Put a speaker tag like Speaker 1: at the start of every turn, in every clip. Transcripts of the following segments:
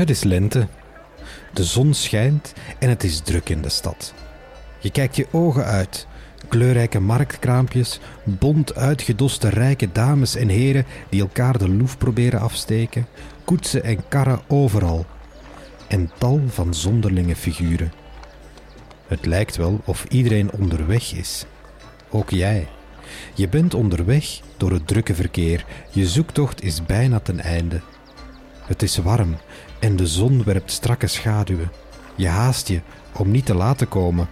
Speaker 1: Het is lente. De zon schijnt en het is druk in de stad. Je kijkt je ogen uit. Kleurrijke marktkraampjes, bont uitgedoste rijke dames en heren die elkaar de loef proberen afsteken, koetsen en karren overal. En tal van zonderlinge figuren. Het lijkt wel of iedereen onderweg is. Ook jij. Je bent onderweg door het drukke verkeer. Je zoektocht is bijna ten einde. Het is warm en de zon werpt strakke schaduwen. Je haast je om niet te laat te komen.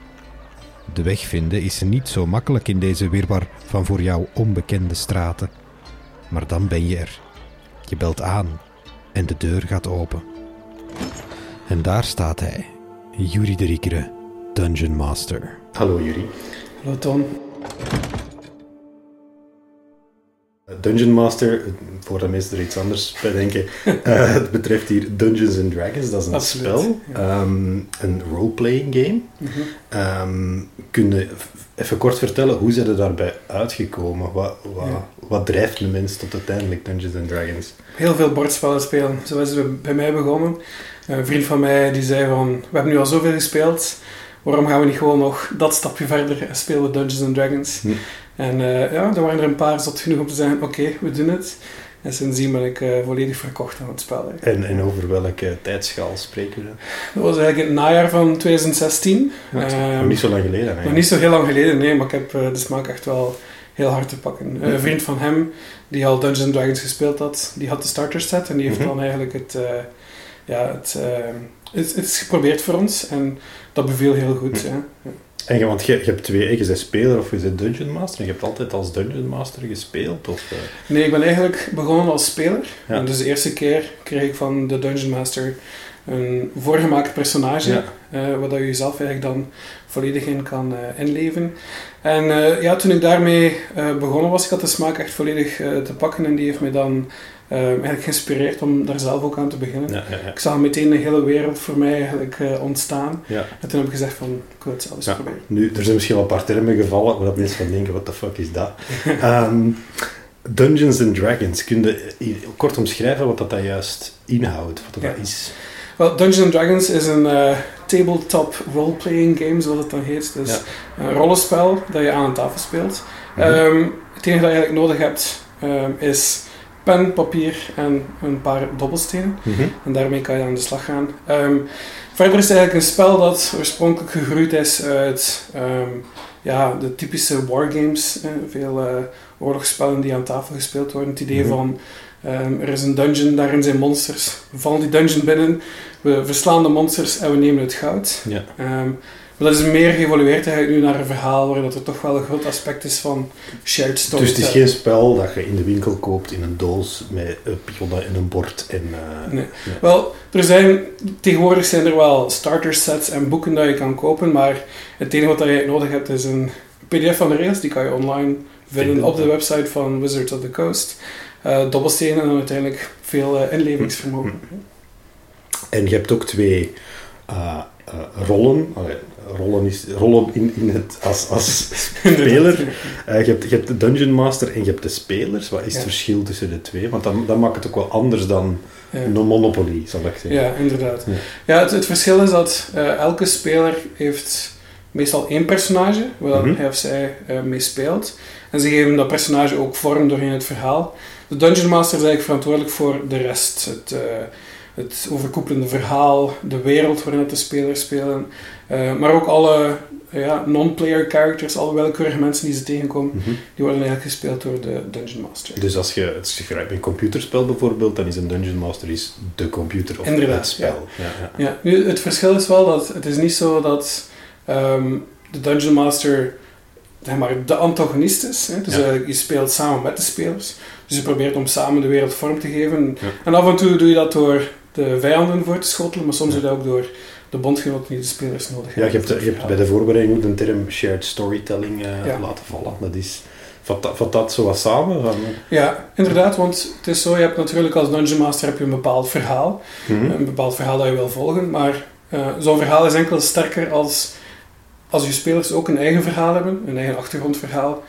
Speaker 1: De weg vinden is niet zo makkelijk in deze wirwar van voor jou onbekende straten. Maar dan ben je er. Je belt aan en de deur gaat open. En daar staat hij, Yuri de Riekere, Dungeon Master.
Speaker 2: Hallo Yuri.
Speaker 3: Hallo Tom.
Speaker 2: Dungeon Master, voordat mensen er iets anders bij denken, uh, het betreft hier Dungeons and Dragons, dat is een
Speaker 3: Absoluut,
Speaker 2: spel,
Speaker 3: ja.
Speaker 2: um, een roleplaying game. Um, kun je even kort vertellen, hoe zijn er daarbij uitgekomen? Wat, wat,
Speaker 3: Ja.
Speaker 2: wat drijft een mens tot uiteindelijk Dungeons and Dragons?
Speaker 3: Heel veel bordspellen spelen. Zo is het bij mij begonnen. Een vriend van mij die zei van, we hebben nu al zoveel gespeeld, waarom gaan we niet gewoon nog dat stapje verder en spelen Dungeons and Dragons?
Speaker 2: Hm.
Speaker 3: En eh, ja, er waren er een paar zot genoeg om te zeggen, oké, we doen het. En sindsdien ben ik eh, volledig verkocht aan het spel. hè.
Speaker 2: En, en over welke tijdschaal spreken we?
Speaker 3: Dat was eigenlijk het najaar van 2016.
Speaker 2: Ja,
Speaker 3: Ehm,
Speaker 2: niet zo lang geleden eigenlijk.
Speaker 3: Nog niet zo heel lang geleden, nee, maar ik heb eh, de smaak echt wel heel hard te pakken. Een vriend van hem, die al Dungeons and Dragons gespeeld had, die had de starter set en die heeft
Speaker 2: Mhm.
Speaker 3: dan eigenlijk het, ja, het, eh, het, het is geprobeerd voor ons en dat beviel heel goed.
Speaker 2: Mhm.
Speaker 3: ja.
Speaker 2: En je, want je, je hebt twee, je bent speler of je bent Dungeon Master. En je hebt altijd als Dungeon Master gespeeld? Of, eh,
Speaker 3: Nee, ik ben eigenlijk begonnen als speler.
Speaker 2: Ja.
Speaker 3: En dus de eerste keer kreeg ik van de Dungeon Master een voorgemaakt personage,
Speaker 2: Ja.
Speaker 3: eh, dat je jezelf eigenlijk dan volledig in kan eh, inleven. En eh, ja, toen ik daarmee eh, begonnen was, ik had de smaak echt volledig te pakken en die heeft mij dan eigenlijk geïnspireerd om daar zelf ook aan te beginnen.
Speaker 2: ja, ja, ja.
Speaker 3: Ik zag meteen een hele wereld voor mij eigenlijk ontstaan.
Speaker 2: ja.
Speaker 3: En toen heb ik gezegd van, ik wil het zelf eens
Speaker 2: Ja.
Speaker 3: proberen.
Speaker 2: Nu, er zijn misschien wel een paar termen gevallen waar dat mensen van denken, what the fuck is dat? Ehm, Dungeons and Dragons, kun je kort omschrijven wat dat, dat juist inhoudt, wat dat,
Speaker 3: Ja.
Speaker 2: dat is?
Speaker 3: Wel, Dungeons and Dragons is een tabletop role-playing game, zoals het dan heet. Dus
Speaker 2: Ja.
Speaker 3: een rollenspel dat je aan een tafel speelt. Ehm, het enige dat je eigenlijk nodig hebt ehm, is pen, papier en een paar dobbelstenen.
Speaker 2: Mhm.
Speaker 3: En daarmee kan je aan de slag gaan. Ehm, verder is het eigenlijk een spel dat oorspronkelijk gegroeid is uit ja, de typische wargames. veel eh, oorlogsspellen die aan tafel gespeeld worden. Het idee
Speaker 2: Mhm.
Speaker 3: van ehm, er is een dungeon, daarin zijn monsters. We vallen die dungeon binnen, we verslaan de monsters en we nemen het goud.
Speaker 2: Ja.
Speaker 3: Ehm, maar dat is meer geëvolueerd eigenlijk nu naar een verhaal waar dat er toch wel een groot aspect is van shared
Speaker 2: Dus
Speaker 3: storytelling.
Speaker 2: het is geen spel dat je in de winkel koopt in een doos met een pionnen en een bord. En, eh,
Speaker 3: Nee. Wel, er zijn, tegenwoordig zijn er wel starter sets en boeken dat je kan kopen, maar het enige wat je nodig hebt is een pdf van de regels, die kan je online vinden op de website van Wizards of the Coast. Eh dobbelstenen en uiteindelijk veel eh, inlevingsvermogen.
Speaker 2: En je hebt ook twee eh, rollen. Allee, rollen, is, rollen in, in het, als, als speler. Eh, je, hebt, je hebt de Dungeon Master en je hebt de spelers. Wat is het
Speaker 3: Ja.
Speaker 2: verschil tussen de twee? Want dan, dan maakt het ook wel anders dan
Speaker 3: Ja.
Speaker 2: een Monopoly, zal ik zeggen.
Speaker 3: Ja, inderdaad.
Speaker 2: Ja.
Speaker 3: Ja, het, het verschil is dat eh, elke speler heeft meestal één personage waar
Speaker 2: Mhm.
Speaker 3: hij of zij mee speelt. En ze geven dat personage ook vorm doorheen het verhaal. De Dungeon Master is eigenlijk verantwoordelijk voor de rest. Het, het overkoepelende verhaal, de wereld waarin de spelers spelen. eh, maar ook alle ja, non-player characters, alle willekeurige mensen die ze tegenkomen,
Speaker 2: Mhm.
Speaker 3: die worden eigenlijk gespeeld door de Dungeon Master.
Speaker 2: Dus als je het schrijft bij een computerspel bijvoorbeeld, dan is een Dungeon Master is de computer of
Speaker 3: Inderdaad,
Speaker 2: het spel. Ja. Ja,
Speaker 3: Ja, nu, het verschil is wel dat het is niet zo dat ehm, de Dungeon Master zeg maar, de antagonist is. Hè? Dus eigenlijk, je speelt samen met de spelers. Dus je probeert om samen de wereld vorm te geven. En af en toe doe je dat door de vijanden voor te schotelen, maar soms je dat ook door de bondgenoten die de spelers nodig
Speaker 2: Ja,
Speaker 3: hebben.
Speaker 2: je hebt,
Speaker 3: voor
Speaker 2: je hebt bij de voorbereiding ook de term shared storytelling eh,
Speaker 3: Ja.
Speaker 2: laten vallen. Dat is, vat, dat, vat dat zo wat samen? Van,
Speaker 3: Ja, inderdaad, want het is zo, je hebt natuurlijk als Dungeon Master heb je een bepaald verhaal.
Speaker 2: Mhm.
Speaker 3: een bepaald verhaal dat je wil volgen, maar eh, zo'n verhaal is enkel sterker als, als je spelers ook een eigen verhaal hebben, een eigen achtergrondverhaal.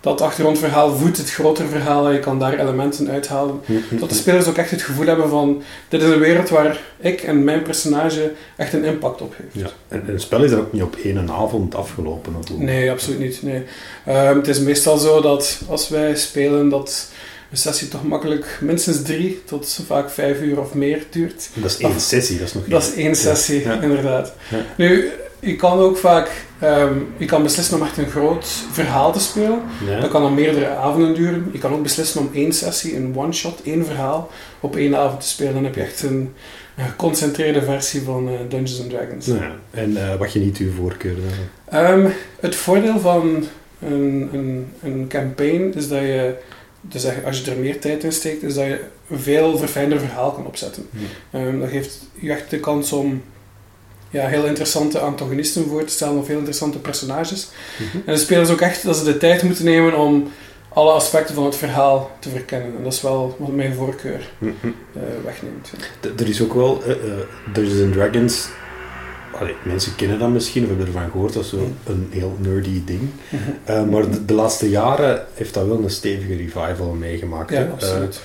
Speaker 3: Dat achtergrondverhaal voedt het grotere verhaal en je kan daar elementen uithalen.
Speaker 2: Mhm.
Speaker 3: Dat de spelers ook echt het gevoel hebben van, dit is een wereld waar ik en mijn personage echt een impact op heeft.
Speaker 2: Ja. En, en het spel is er ook niet op één avond afgelopen. Hoe?
Speaker 3: Nee, absoluut niet. Nee. Ehm, het is meestal zo dat als wij spelen, dat een sessie toch makkelijk minstens drie tot vaak vijf uur of meer duurt.
Speaker 2: Dat is één sessie, dat is nog
Speaker 3: Dat is één sessie,
Speaker 2: Ja.
Speaker 3: inderdaad.
Speaker 2: Ja.
Speaker 3: Nu, je kan ook vaak ehm, je kan beslissen om echt een groot verhaal te spelen.
Speaker 2: Ja.
Speaker 3: Dat kan dan meerdere avonden duren. Je kan ook beslissen om één sessie, een one-shot, één verhaal op één avond te spelen. Dan heb je echt een, een geconcentreerde versie van eh, Dungeons and Dragons.
Speaker 2: Ja. En eh, wat je niet uw voorkeur dan?
Speaker 3: Ehm, het voordeel van een, een, een campaign is dat je, dus als je er meer tijd in steekt, is dat je een veel verfijnder verhaal kan opzetten.
Speaker 2: Hm.
Speaker 3: Ehm, dat geeft je echt de kans om ja, heel interessante antagonisten voor te stellen of heel interessante personages.
Speaker 2: Mhm.
Speaker 3: En de spelers ook echt dat ze de tijd moeten nemen om alle aspecten van het verhaal te verkennen. En dat is wel wat mijn voorkeur
Speaker 2: Mhm.
Speaker 3: eh, wegneemt.
Speaker 2: Er is ook wel eh, eh, Dungeons and Dragons. Allee, mensen kennen dat misschien of hebben ervan gehoord, dat is zo een heel nerdy ding. Maar de, de laatste jaren heeft dat wel een stevige revival meegemaakt.
Speaker 3: Ja, absoluut.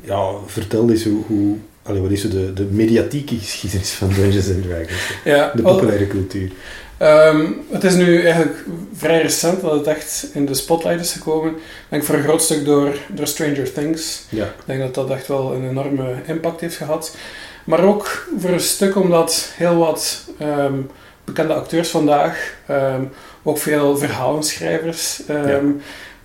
Speaker 2: Ja, vertel eens hoe, hoe allee, wat is zo de, de mediatieke geschiedenis van Dungeons and Dragons?
Speaker 3: ja,
Speaker 2: De populaire cultuur.
Speaker 3: Ehm, het is nu eigenlijk vrij recent dat het echt in de spotlight is gekomen. Ik denk voor een groot stuk door, door Stranger Things.
Speaker 2: Ja.
Speaker 3: Ik denk dat dat echt wel een enorme impact heeft gehad. Maar ook voor een stuk omdat heel wat ehm, bekende acteurs vandaag, ehm, ook veel verhalenschrijvers, ehm,
Speaker 2: Ja.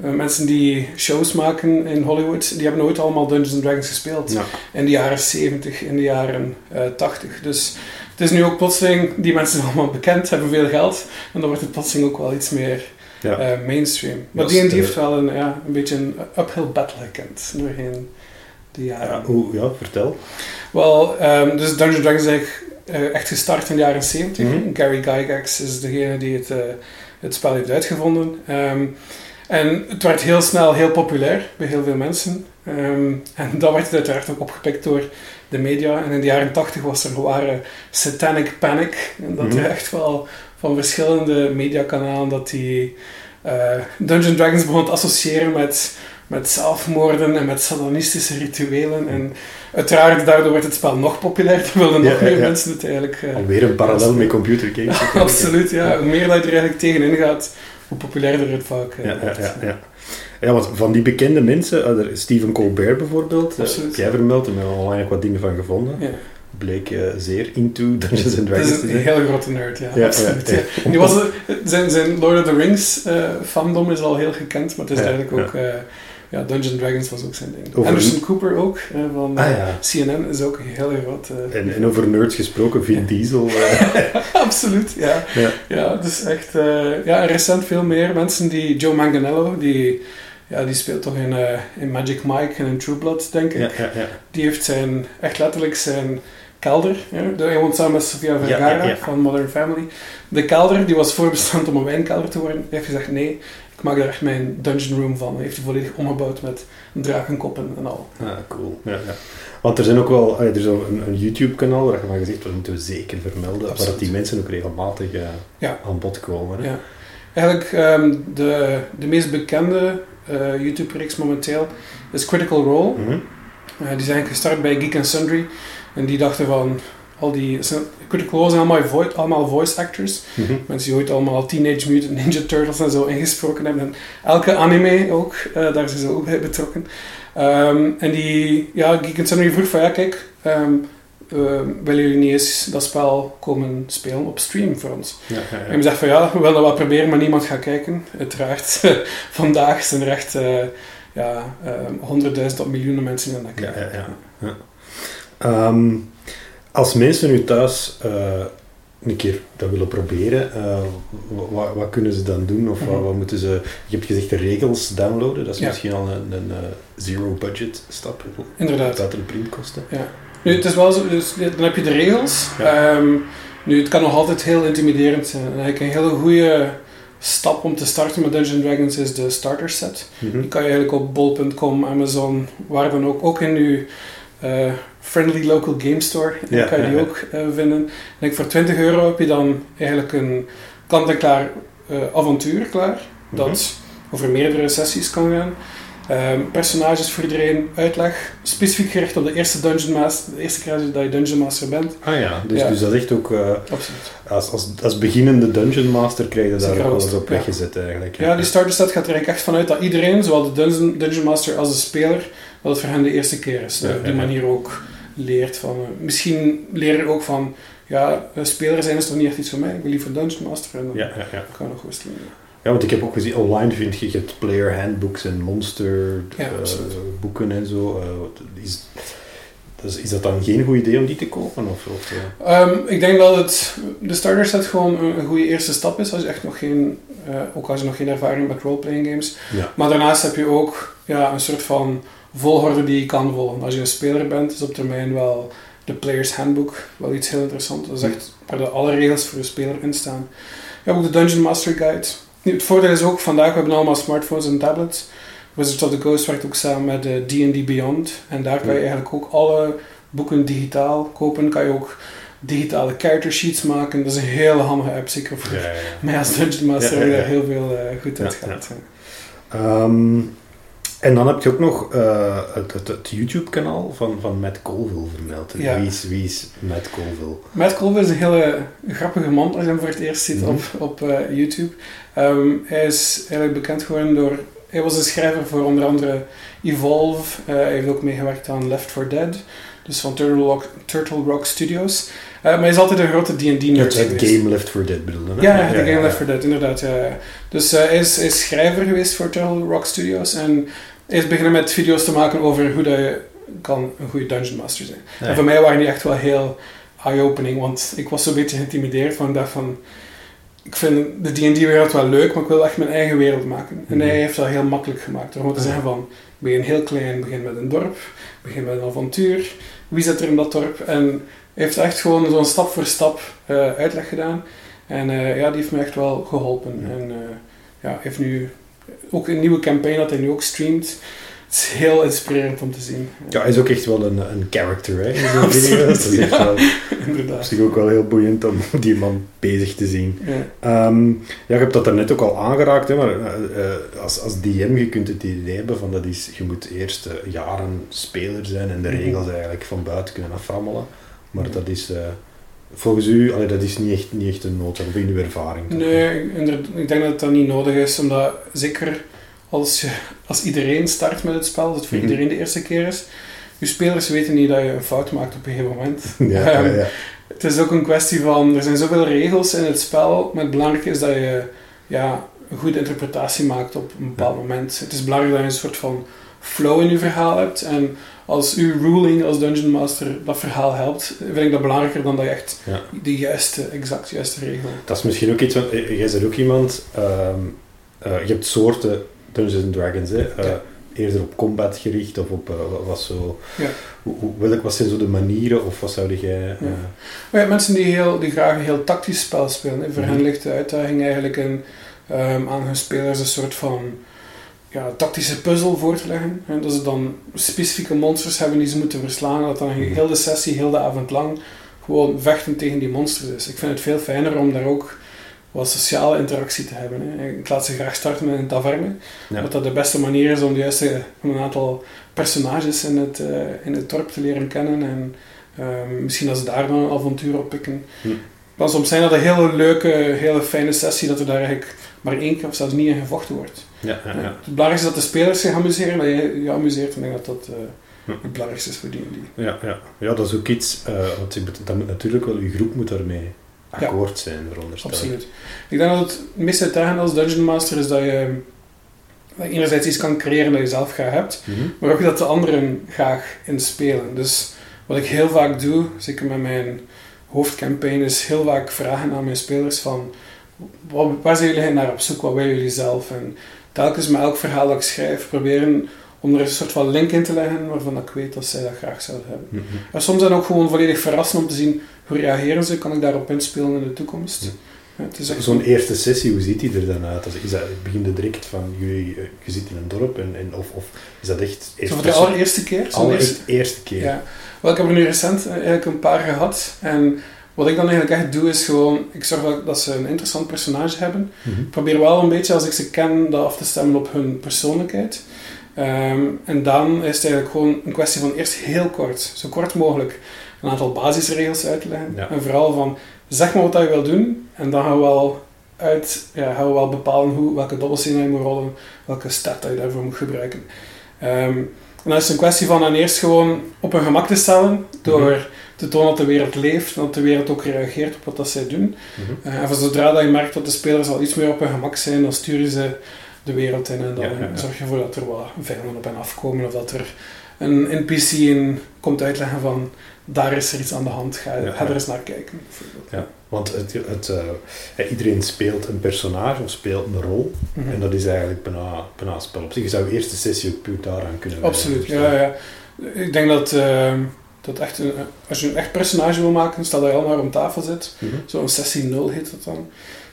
Speaker 3: eh, mensen die shows maken in Hollywood, die hebben nooit allemaal Dungeons and Dragons gespeeld.
Speaker 2: Ja.
Speaker 3: In de jaren 70, in de jaren eh 80. Dus het is nu ook plotseling, die mensen zijn allemaal bekend, hebben veel geld. En dan wordt het plotseling ook wel iets meer
Speaker 2: Ja.
Speaker 3: eh, mainstream. Maar
Speaker 2: is
Speaker 3: D&D
Speaker 2: de-
Speaker 3: heeft wel een, ja, een beetje een uphill battle gekend doorheen de jaren.
Speaker 2: Ja, hoe, ja, vertel.
Speaker 3: Wel, ehm, dus Dungeons Dragons is eigenlijk eh, echt gestart in de jaren 70.
Speaker 2: Mhm.
Speaker 3: Gary Gygax is degene die het, eh, het spel heeft uitgevonden. Ehm, en het werd heel snel heel populair bij heel veel mensen. Ehm, en dat werd uiteraard ook opgepikt door de media. En in de jaren 80 was er een ware satanic panic. En dat
Speaker 2: Mhm.
Speaker 3: er echt wel van verschillende mediakanalen dat die eh Dungeons Dragons begon te associëren met, met zelfmoorden en met satanistische rituelen. En uiteraard, daardoor werd het spel nog populairder. wilden nog
Speaker 2: Ja,
Speaker 3: meer
Speaker 2: ja.
Speaker 3: mensen het eigenlijk... eh,
Speaker 2: Alweer een parallel met computergames.
Speaker 3: absoluut, ja. Hoe meer dat je er eigenlijk tegenin gaat, hoe populairder het vaak eh,
Speaker 2: Ja, ja,
Speaker 3: wordt.
Speaker 2: ja, ja. Want van die bekende mensen, is Stephen Colbert bijvoorbeeld, eh,
Speaker 3: Absoluut.
Speaker 2: jij vermeld, en we hebben ook wat dingen van gevonden. Bleek zeer into Dungeons and
Speaker 3: Dat
Speaker 2: Dragons
Speaker 3: is
Speaker 2: te
Speaker 3: een hele grote nerd, ja.
Speaker 2: Ja,
Speaker 3: absoluut.
Speaker 2: ja,
Speaker 3: ja. was, zijn, zijn Lord of the Rings fandom is al heel gekend, maar het is eigenlijk ook... ja, Dungeons Dragons was ook zijn ding.
Speaker 2: Over-
Speaker 3: Anderson Cooper ook, eh, van
Speaker 2: Ah
Speaker 3: eh,
Speaker 2: ja.
Speaker 3: CNN, is ook een heel groot... eh,
Speaker 2: En, en over nerds gesproken, Vin Diesel. eh,
Speaker 3: Absoluut, ja.
Speaker 2: Ja.
Speaker 3: Ja, dus echt... ja, en recent veel meer mensen die... Joe Manganiello, die... Ja, die speelt toch in, in Magic Mike en in True Blood, denk ik.
Speaker 2: ja.
Speaker 3: Die heeft zijn, echt letterlijk zijn kelder. Ja, hij woont samen met Sofia Vergara van Modern Family. De kelder, die was voorbestemd om een wijnkelder te worden. Hij heeft gezegd, nee, ik maak daar echt mijn dungeon room van. Hij heeft die volledig omgebouwd met drakenkoppen en al.
Speaker 2: Ah, cool. Ja, ja. Want er zijn ook wel, er is een, een YouTube-kanaal waar je van gezegd, dat moeten we zeker vermelden, waar
Speaker 3: Absoluut.
Speaker 2: dat die mensen ook regelmatig eh,
Speaker 3: Ja.
Speaker 2: aan bod komen. Hè?
Speaker 3: Ja. Eigenlijk, ehm, de, de meest bekende eh, YouTube-reeks momenteel is Critical Role.
Speaker 2: Mhm.
Speaker 3: Eh, die zijn gestart bij Geek and Sundry. En die dachten van, al die... Critical Role zijn allemaal, vo- allemaal voice actors.
Speaker 2: Mhm.
Speaker 3: Mensen die ooit allemaal Teenage Mutant Ninja Turtles en zo ingesproken hebben. En elke anime ook, eh, daar zijn ze ook bij betrokken. Ehm, en die, ja, Geek Sundry vroeg van, ja kijk, ehm, eh, willen jullie niet eens dat spel komen spelen op stream voor ons?
Speaker 2: Ja, ja,
Speaker 3: En we zeggen van, ja, we willen dat wel proberen, maar niemand gaat kijken. Uiteraard, vandaag zijn er echt eh, ja, ehm, honderdduizend tot miljoenen mensen die naar kijken.
Speaker 2: ja, ja. Ehm, als mensen nu thuis eh, een keer dat willen proberen, eh, wat, wat kunnen ze dan doen? Of wat,
Speaker 3: Mhm.
Speaker 2: wat moeten ze... Je hebt gezegd de regels downloaden, dat is
Speaker 3: Ja.
Speaker 2: misschien al een, een eh, zero-budget stap.
Speaker 3: Inderdaad.
Speaker 2: Buiten de printkosten.
Speaker 3: Nu, het is wel zo, dus dan heb je de regels.
Speaker 2: Ja.
Speaker 3: Ehm, nu, het kan nog altijd heel intimiderend zijn. En eigenlijk een hele goede stap om te starten met Dungeons Dragons is de starter set.
Speaker 2: Mhm.
Speaker 3: Die kan je eigenlijk op bol.com, Amazon, waar dan ook, ook in je friendly local game store,
Speaker 2: Ja,
Speaker 3: kan je die
Speaker 2: ja,
Speaker 3: ook eh, vinden. Ik denk voor 20 euro heb je dan eigenlijk een kant-en-klaar eh, avontuur klaar. Dat over meerdere sessies kan gaan. Ehm, personages voor iedereen, uitleg, specifiek gericht op de eerste Dungeon Master, de eerste keer dat je Dungeon Master bent.
Speaker 2: Ah ja, dus,
Speaker 3: Ja.
Speaker 2: dus dat is echt ook... eh, als, als, als beginnende Dungeon Master krijg je daar ook wel eens op weggezet eigenlijk.
Speaker 3: Ja, die starter set gaat er eigenlijk echt vanuit dat iedereen, zowel de Dungeon, Dungeon Master als de speler, dat het voor hen de eerste keer is.
Speaker 2: Ja,
Speaker 3: op die manier ook leert van... eh, misschien leren ook van, ja, eh, speler zijn is toch niet echt iets voor mij, ik wil liever Dungeon Master en dan
Speaker 2: Ja, ja, ja.
Speaker 3: kan ik nog worstelen.
Speaker 2: Ja, want ik heb ook gezien, online vind je, je hebt player handbooks en monster
Speaker 3: Ja,
Speaker 2: eh, boeken en zo. Is, dus is dat dan geen goed idee om die te kopen? Of, of, eh?
Speaker 3: Ehm, ik denk dat het, de starter set gewoon een, een goede eerste stap is als je echt nog geen, ook als je nog geen ervaring hebt met roleplaying games.
Speaker 2: Ja.
Speaker 3: Maar daarnaast heb je ook ja, een soort van volgorde die je kan volgen. Als je een speler bent, is op termijn wel de Player's Handbook wel iets heel interessants. Dat is echt waar alle regels voor de speler in staan. Je hebt ook de Dungeon Master Guide. Nu, het voordeel is ook, vandaag we hebben allemaal smartphones en tablets. Wizards of the Coast werkt ook samen met eh, D&D Beyond. En daar kan je eigenlijk ook alle boeken digitaal kopen. Kan je ook digitale character sheets maken. Dat is een hele handige app, zeker voor
Speaker 2: Ja, ja, ja.
Speaker 3: mij als Dungeon Master heel veel eh, goed uit
Speaker 2: Ja,
Speaker 3: gehad.
Speaker 2: En dan heb je ook nog eh, het, het, het YouTube-kanaal van, van Matt Colville vermeld.
Speaker 3: Ja.
Speaker 2: Wie, is, wie is Matt Colville?
Speaker 3: Matt Colville is een hele grappige man als je hem voor het eerst ziet
Speaker 2: Mhm.
Speaker 3: op, op eh, YouTube. Ehm, hij is eigenlijk bekend geworden door... Hij was een schrijver voor onder andere Evolve. Eh, hij heeft ook meegewerkt aan Left 4 Dead. Dus van Turtle Rock, Turtle Rock Studios. Eh, maar hij is altijd een grote D&D-nerd
Speaker 2: Het, game Left 4 Dead bedoelde hè?
Speaker 3: Ja, ja, de game
Speaker 2: ja.
Speaker 3: Left 4 Dead, inderdaad. Ja, ja. Dus eh, hij, is, is schrijver geweest voor Turtle Rock Studios. En hij is beginnen met video's te maken over hoe dat je kan een goede Dungeon Master zijn. En voor mij waren die echt wel heel eye-opening, want ik was zo'n beetje geïntimideerd van ik dacht van... Ik vind de D&D-wereld wel leuk, maar ik wil echt mijn eigen wereld maken. En
Speaker 2: Mhm.
Speaker 3: hij heeft dat heel makkelijk gemaakt. Door gewoon te zeggen van, begin heel klein, begin met een dorp, begin met een avontuur. Wie zit er in dat dorp? En heeft echt gewoon zo'n stap voor stap eh, uitleg gedaan. En eh, ja, die heeft me echt wel geholpen. En eh, ja, heeft nu ook een nieuwe campaign dat hij nu ook streamt. Het is heel inspirerend om te zien.
Speaker 2: Ja, hij is ook echt wel een, een character hè, in zo'n
Speaker 3: Absoluut.
Speaker 2: Dat is echt
Speaker 3: ja.
Speaker 2: wel op
Speaker 3: Inderdaad.
Speaker 2: zich ook wel heel boeiend om die man bezig te zien.
Speaker 3: Ja.
Speaker 2: Ehm, ja, je hebt dat daarnet ook al aangeraakt, hè, maar als, als DM je kunt het idee hebben van dat is, je moet eerst jaren speler zijn en de
Speaker 3: Mhm.
Speaker 2: regels eigenlijk van buiten kunnen aframmelen. Maar dat is eh, volgens u, allee, dat is niet echt, niet echt een nood, of in uw ervaring.
Speaker 3: Nee, ik- denk dat dat niet nodig is, omdat zeker als, je, als iedereen start met het spel, dat het voor
Speaker 2: Mhm.
Speaker 3: iedereen de eerste keer is, je spelers weten niet dat je een fout maakt op een gegeven moment.
Speaker 2: Ja,
Speaker 3: Ehm,
Speaker 2: ja, ja.
Speaker 3: Het is ook een kwestie van, er zijn zoveel regels in het spel, maar het belangrijke is dat je ja, een goede interpretatie maakt op een bepaald moment. Het is belangrijk dat je een soort van flow in je verhaal hebt. En als uw ruling als Dungeon Master dat verhaal helpt, vind ik dat belangrijker dan dat je echt
Speaker 2: Ja.
Speaker 3: de juiste, exact juiste regel.
Speaker 2: Dat is misschien ook iets, want eh, jij bent ook iemand, ehm, eh, je hebt soorten Dungeons and Dragons, hè, eh,
Speaker 3: Ja.
Speaker 2: eerder op combat gericht of op wat zo.
Speaker 3: Ja.
Speaker 2: Hoe, hoe, welk, wat zijn zo de manieren of wat zou jij.
Speaker 3: Maar mensen die, heel, die graag een heel tactisch spel spelen. hè. Voor
Speaker 2: Mhm.
Speaker 3: hen ligt de uitdaging eigenlijk in, ehm, aan hun spelers een soort van ja, tactische puzzel voor te leggen. En dat ze dan specifieke monsters hebben die ze moeten verslaan. Dat dan
Speaker 2: Mhm.
Speaker 3: heel de sessie, heel de avond lang gewoon vechten tegen die monsters is. Ik vind het veel fijner om daar ook wat sociale interactie te hebben. Hè. Ik laat ze graag starten met een taverne.
Speaker 2: Ja.
Speaker 3: Wat dat de beste manier is om, om een aantal personages in het, eh, in het dorp te leren kennen. En ehm, misschien dat ze daar dan een avontuur op pikken.
Speaker 2: Hm.
Speaker 3: Maar soms zijn dat een hele leuke, hele fijne sessie dat er daar eigenlijk maar één keer of zelfs niet in gevochten wordt.
Speaker 2: Ja, ja, ja.
Speaker 3: Het belangrijkste is dat de spelers zich amuseren, dat je je amuseert. En ik denk dat dat eh, het belangrijkste is voor die die.
Speaker 2: Ja, ja. ja, dat is ook iets, want je moet- dat moet natuurlijk wel, je groep moet daarmee akkoord zijn, veronderstel.
Speaker 3: Absoluut. Ik denk dat het meest uitdagende als Dungeon Master is dat je, dat je enerzijds iets kan creëren dat je zelf graag hebt,
Speaker 2: Mhm.
Speaker 3: maar ook dat de anderen graag in spelen. Dus wat ik heel vaak doe, zeker met mijn hoofdcampaign, is heel vaak vragen aan mijn spelers van waar zijn jullie naar op zoek, wat willen jullie zelf? En telkens met elk verhaal dat ik schrijf, proberen om er een soort van link in te leggen waarvan ik weet dat zij dat graag zouden hebben.
Speaker 2: Mhm.
Speaker 3: En soms zijn ook gewoon volledig verrassend om te zien hoe reageren ze, kan ik daarop inspelen in de toekomst.
Speaker 2: Ja,
Speaker 3: echt
Speaker 2: Zo'n eerste sessie, hoe ziet die er dan uit? Is dat, begint het direct van, jullie, eh, je zit in een dorp, en, en, of, of is dat echt...
Speaker 3: Zo voor de allereerste keer. zo'n
Speaker 2: Alle
Speaker 3: eerste-
Speaker 2: echt eerste keer?
Speaker 3: Ja. Wel, ik heb er nu recent eh, eigenlijk een paar gehad. En wat ik dan eigenlijk echt doe, is gewoon, ik zorg dat, dat ze een interessant personage hebben. Ik probeer wel een beetje, als ik ze ken, dat af te stemmen op hun persoonlijkheid. Ehm, en dan is het eigenlijk gewoon een kwestie van eerst heel kort, zo kort mogelijk, een aantal basisregels uit te leggen.
Speaker 2: Ja.
Speaker 3: En vooral van, zeg maar wat je wil doen, en dan gaan we wel, uit, ja, gaan we wel bepalen hoe, welke dobbelstenen je moet rollen, welke stat je daarvoor moet gebruiken. Ehm, en dan is het een kwestie van dan eerst gewoon op hun gemak te stellen, door
Speaker 2: Mhm.
Speaker 3: Te tonen dat de wereld leeft, en dat de wereld ook reageert op wat dat zij doen.
Speaker 2: Mhm.
Speaker 3: Eh, en zodra dat je merkt dat de spelers al iets meer op hun gemak zijn, dan stuur je ze de wereld in en dan
Speaker 2: Ja, ja, ja.
Speaker 3: zorg je ervoor dat er wat vijanden op hen afkomen of dat er een NPC in komt uitleggen van daar is er iets aan de hand, ga, ga er eens naar kijken.
Speaker 2: Ja, want het, het, eh, iedereen speelt een personage of speelt een rol.
Speaker 3: Mhm.
Speaker 2: En dat is eigenlijk bijna, bijna een spel op zich. Je zou eerst de sessie ook puur daaraan kunnen.
Speaker 3: Absoluut, ja, ja. Ik denk dat, eh, dat echt een, als je een echt personage wil maken, stel dat je allemaal om tafel zit,
Speaker 2: Mhm.
Speaker 3: zo'n sessie 0 heet dat dan.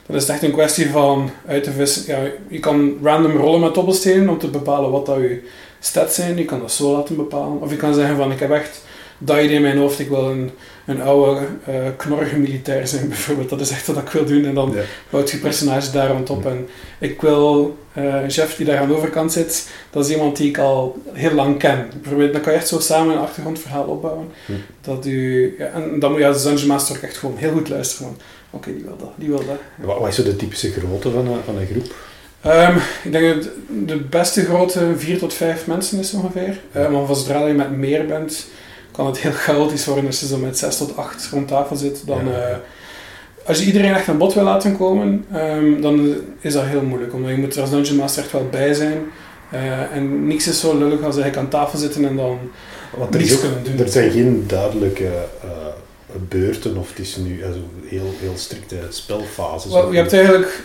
Speaker 3: Dan is het echt een kwestie van uit te vissen. Ja, je kan random rollen met dobbelstenen om te bepalen wat dat je stats zijn. Je kan dat zo laten bepalen. Of je kan zeggen van ik heb echt dat idee in mijn hoofd. Ik wil een, een oude, eh knorrige militair zijn bijvoorbeeld. Dat is echt wat ik wil doen. En dan bouwt je personage daar rond op. En ik wil eh, een chef die daar aan de overkant zit. Dat is iemand die ik al heel lang ken. Bijvoorbeeld, dan kan je echt zo samen een achtergrondverhaal opbouwen.
Speaker 2: Hm.
Speaker 3: Dat u, ja, en dan moet je als Dungeon Master ook echt gewoon heel goed luisteren. Oké, die wil dat, die wil dat.
Speaker 2: Wat, wat is zo de typische grootte van een, van een groep?
Speaker 3: Ehm, ik denk dat de beste grootte 4 tot 5 mensen is ongeveer. Maar van zodra je met meer bent, kan het heel chaotisch worden als je zo met 6 tot 8 rond tafel zit. Dan,
Speaker 2: Ja.
Speaker 3: eh, als je iedereen echt aan bod wil laten komen, ehm, dan is dat heel moeilijk. Omdat je moet er als Dungeon Master echt wel bij zijn. Eh, en niks is zo lullig als je aan tafel zitten en dan
Speaker 2: Want er,
Speaker 3: niks
Speaker 2: ook,
Speaker 3: kunnen doen.
Speaker 2: er zijn geen duidelijke eh, beurten of het is nu zo heel, heel strikte spelfases.
Speaker 3: Je hebt eigenlijk,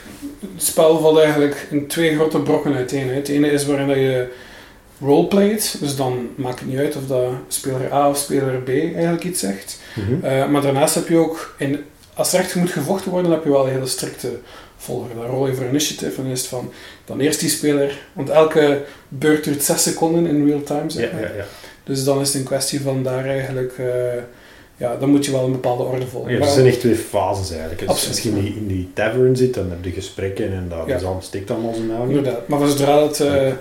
Speaker 3: het spel valt eigenlijk in twee grote brokken uiteen. Het ene is waarin dat je roleplayt, dus dan maakt het niet uit of dat speler A of speler B eigenlijk iets zegt.
Speaker 2: Mhm.
Speaker 3: Eh, maar daarnaast heb je ook, in, als er echt moet gevochten worden, heb je wel een hele strikte volger. Dan rol je voor initiative en is het van, dan eerst die speler, want elke beurt duurt 6 seconden in real time, zeg
Speaker 2: ja,
Speaker 3: maar.
Speaker 2: ja, ja.
Speaker 3: Dus dan is het een kwestie van daar eigenlijk, eh, ja, dan moet je wel een bepaalde orde volgen.
Speaker 2: Ja, er
Speaker 3: Maar-
Speaker 2: zijn echt twee fases eigenlijk. Dus
Speaker 3: Absoluut,
Speaker 2: als je in die, in die tavern zit, dan heb je gesprekken en dat
Speaker 3: Ja.
Speaker 2: is allemaal steekt allemaal zijn naam.
Speaker 3: Inderdaad. Maar zodra dat eh,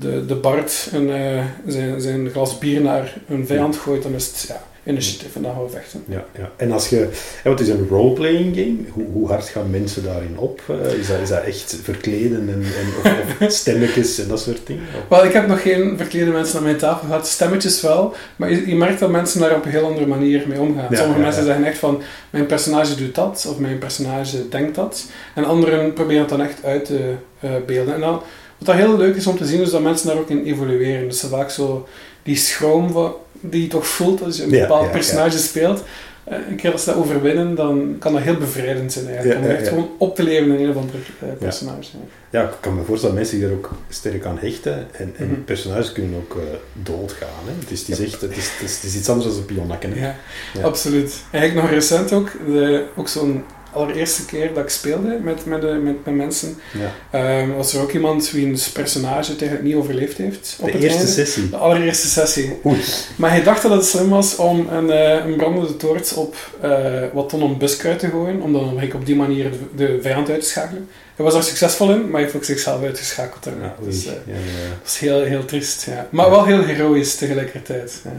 Speaker 3: de, de Bart een, eh, zijn, zijn glas bier naar een vijand gooit, dan is het ja, initiatief en dan gaan we vechten.
Speaker 2: Ja, ja. En als je, ja, het is een roleplaying game, hoe, hoe hard gaan mensen daarin op? Eh, is, dat, is dat echt verkleden en, en, of, of stemmetjes en dat soort dingen?
Speaker 3: Wel, ik heb nog geen verklede mensen aan mijn tafel gehad, stemmetjes wel, maar je, je merkt dat mensen daar op een heel andere manier mee omgaan.
Speaker 2: Ja,
Speaker 3: Sommige
Speaker 2: ja,
Speaker 3: mensen zeggen echt van, mijn personage doet dat, of mijn personage denkt dat, en anderen proberen het dan echt uit te eh, beelden. En dan, wat dat heel leuk is om te zien, is dat mensen daar ook in evolueren. Dus ze vaak zo die schroom die je toch voelt als je een bepaald personage speelt, eh, een keer als ze dat overwinnen, dan kan dat heel bevrijdend zijn eigenlijk.
Speaker 2: Ja,
Speaker 3: om echt
Speaker 2: ja.
Speaker 3: gewoon op te leven in een of ander eh, personage.
Speaker 2: Ja, ik kan me voorstellen dat mensen zich er ook sterk aan hechten. En, en
Speaker 3: Mhm.
Speaker 2: personages kunnen ook eh, doodgaan. Hè. Het, is, het, is echt, het, is, het, is, het is iets anders dan een.
Speaker 3: Ja,
Speaker 2: Ja.
Speaker 3: absoluut. Eigenlijk nog recent ook, de, ook zo'n allereerste keer dat ik speelde met, met, de, met, met mensen,
Speaker 2: Ja.
Speaker 3: ehm, was er ook iemand wiens personage het eigenlijk niet overleefd heeft. Op
Speaker 2: De
Speaker 3: het
Speaker 2: eerste
Speaker 3: einde.
Speaker 2: sessie.
Speaker 3: De allereerste sessie.
Speaker 2: Oei.
Speaker 3: Maar hij dacht dat het slim was om een, eh, een brandende toorts op eh, wat tonnen buskruid te gooien, om dan op die manier de, de vijand uit te schakelen. Hij was er succesvol in, maar hij heeft ook zichzelf uitgeschakeld daarna.
Speaker 2: Ja,
Speaker 3: dus, eh,
Speaker 2: Ja, ja.
Speaker 3: dat was heel, heel triest, ja. Maar wel heel heroïs tegelijkertijd. Ja.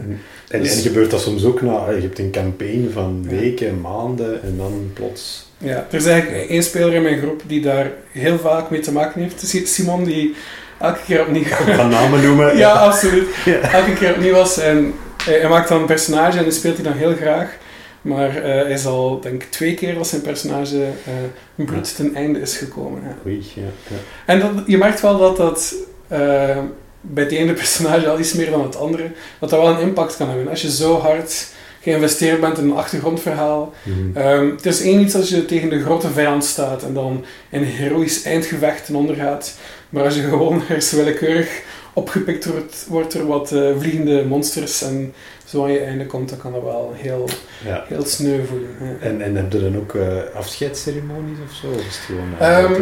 Speaker 2: En,
Speaker 3: Dus-
Speaker 2: en gebeurt dat soms ook na, je hebt een campaign van weken, maanden en dan plots.
Speaker 3: Ja, er is eigenlijk één speler in mijn groep die daar heel vaak mee te maken heeft. Het is Simon die elke keer opnieuw...
Speaker 2: Ik ga namen noemen.
Speaker 3: ja, absoluut.
Speaker 2: Ja.
Speaker 3: Elke keer opnieuw was en hij, hij maakt dan een personage en die speelt hij dan heel graag. Maar eh, hij is al, denk ik, twee keer dat zijn personage eh bloed ten einde is gekomen. Ja.
Speaker 2: Oei, ja, ja.
Speaker 3: En dat, je merkt wel dat dat eh, bij het ene personage al iets meer dan het andere, dat dat wel een impact kan hebben. Als je zo hard geïnvesteerd bent in een achtergrondverhaal,
Speaker 2: Mhm.
Speaker 3: Ehm, het is één iets als je tegen de grote vijand staat en dan in een heroïsch eindgevecht ten onder gaat. Maar als je gewoon ergens willekeurig opgepikt wordt, wordt er wat eh, vliegende monsters en zo aan je einde komt, dan kan dat wel heel,
Speaker 2: ja.
Speaker 3: heel sneu voelen.
Speaker 2: En, en heb je dan ook eh, afscheidsceremonies of zo? Of is het gewoon...
Speaker 3: Ehm,
Speaker 2: eh,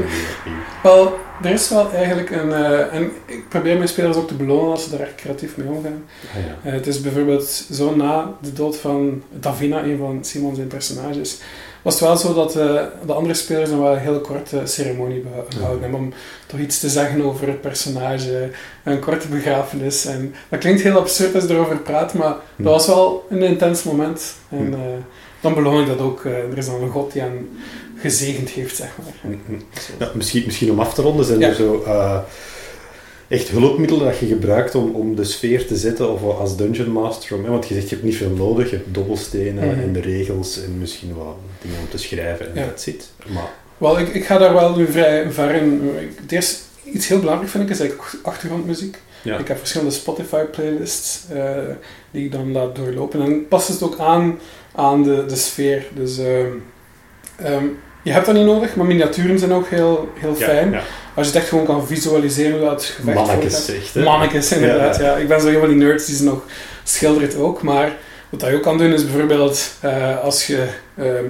Speaker 3: Wel, er is wel eigenlijk een... eh, en ik probeer mijn spelers ook te belonen als ze daar echt creatief mee omgaan.
Speaker 2: Ah, ja.
Speaker 3: Eh, het is bijvoorbeeld zo na de dood van Davina, een van Simon zijn personages, was het wel zo dat eh, de andere spelers een wel heel korte ceremonie gehouden hebben om toch iets te zeggen over het personage, een korte begrafenis. En dat klinkt heel absurd als je erover praat, maar
Speaker 2: Hm.
Speaker 3: dat was wel een intens moment. En
Speaker 2: Hm.
Speaker 3: dan beloon ik dat ook. Er is dan een god die hen gezegend heeft, zeg maar.
Speaker 2: Mhm. Ja, misschien, misschien om af te ronden, zijn
Speaker 3: Ja.
Speaker 2: er zo eh, echt hulpmiddelen dat je gebruikt om, om de sfeer te zetten, of als Dungeon Master, om, hè, want je zegt je hebt niet veel nodig, je hebt dobbelstenen
Speaker 3: Mhm.
Speaker 2: en de regels en misschien wat dingen om te schrijven en dat zit. Maar
Speaker 3: Wel, ik, ik ga daar wel nu vrij ver in. Het eerste, iets heel belangrijk vind ik is eigenlijk achtergrondmuziek.
Speaker 2: ja,
Speaker 3: Ik heb verschillende Spotify-playlists eh, die ik dan laat doorlopen. En past het ook aan aan de, de sfeer. Dus ehm, ehm, je hebt dat niet nodig, maar miniaturen zijn ook heel, heel fijn.
Speaker 2: ja.
Speaker 3: Als je het echt gewoon kan visualiseren hoe dat gevecht
Speaker 2: Mannetjes
Speaker 3: wordt.
Speaker 2: zegt, hè.
Speaker 3: Mannetjes, inderdaad.
Speaker 2: Ja,
Speaker 3: Ja, Ik ben zo van die nerds die ze nog schildert ook. Maar wat je ook kan doen is bijvoorbeeld eh, als je ehm,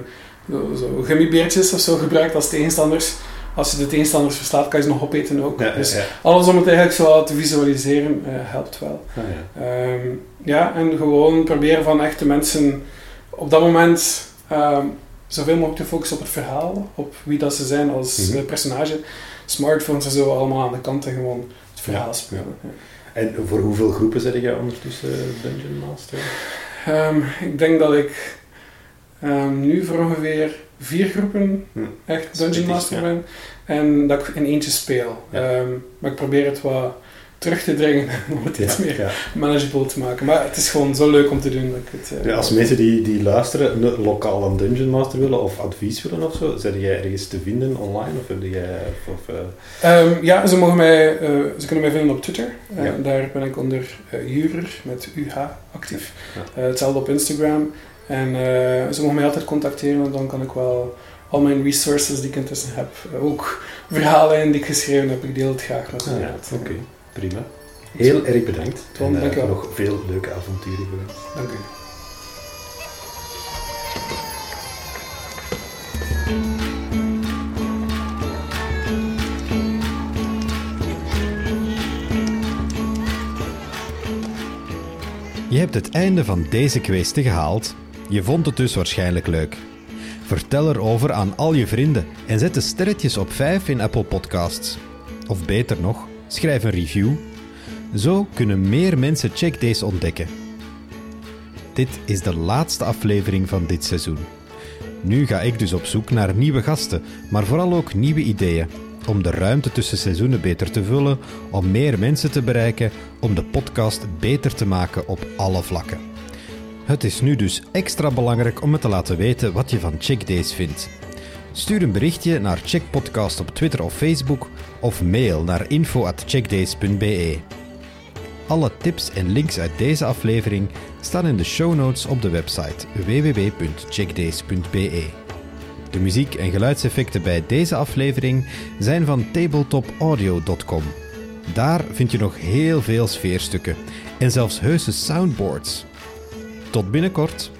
Speaker 3: zo, gummibeertjes of zo gebruikt als tegenstanders. Als je de tegenstanders verslaat, kan je ze nog opeten ook.
Speaker 2: Ja,
Speaker 3: dus
Speaker 2: ja,
Speaker 3: alles om het eigenlijk zo te visualiseren eh, helpt wel.
Speaker 2: ja. Ah, ja.
Speaker 3: Ehm, ja, en gewoon proberen van echte mensen op dat moment ehm, zoveel mogelijk te focussen op het verhaal, op wie dat ze zijn als
Speaker 2: Mhm.
Speaker 3: eh, personage. Smartphones en zo allemaal aan de kant en gewoon het verhaal
Speaker 2: Ja,
Speaker 3: spelen. Ja.
Speaker 2: En voor hoeveel groepen zit jij ondertussen Dungeon Master?
Speaker 3: Ehm, ik denk dat ik ehm, nu voor ongeveer vier groepen
Speaker 2: Hm.
Speaker 3: echt Dungeon Master ben. En dat ik in eentje speel. Ehm, maar ik probeer het wat terug te dringen om het iets meer
Speaker 2: ja.
Speaker 3: manageable te maken. Maar het is gewoon zo leuk om te doen. Dat ik het, eh,
Speaker 2: Ja, als mensen die, die luisteren een lokaal een Dungeon Master willen of advies willen of zo, zijn jij ergens te vinden online? Of heb jij... Of, of, eh,
Speaker 3: Ehm, ja, ze, mogen mij, eh, ze kunnen mij vinden op Twitter. Eh. Daar ben ik onder eh Jurer met UH actief. Eh, hetzelfde op Instagram. En eh, ze mogen mij altijd contacteren, want dan kan ik wel al mijn resources die ik intussen heb, eh, ook verhalen die ik geschreven heb, ik deel het graag met
Speaker 2: ah,
Speaker 3: hen.
Speaker 2: ja, oké. Prima. Heel erg bedankt.
Speaker 3: Tom,
Speaker 2: En, eh, nog veel leuke avonturen gewenst.
Speaker 3: Dank u.
Speaker 1: Je hebt het einde van deze kwestie gehaald. Je vond het dus waarschijnlijk leuk. Vertel erover aan al je vrienden en zet de sterretjes op 5 in Apple Podcasts. Of beter nog, schrijf een review. Zo kunnen meer mensen Check Days ontdekken. Dit is de laatste aflevering van dit seizoen. Nu ga ik dus op zoek naar nieuwe gasten, maar vooral ook nieuwe ideeën. Om de ruimte tussen seizoenen beter te vullen, om meer mensen te bereiken, om de podcast beter te maken op alle vlakken. Het is nu dus extra belangrijk om me te laten weten wat je van Check Days vindt. Stuur een berichtje naar Check Podcast op Twitter of Facebook of mail naar info@checkdays.be. Alle tips en links uit deze aflevering staan in de show notes op de website www.checkdays.be. De muziek en geluidseffecten bij deze aflevering zijn van tabletopaudio.com. Daar vind je nog heel veel sfeerstukken en zelfs heuse soundboards. Tot binnenkort.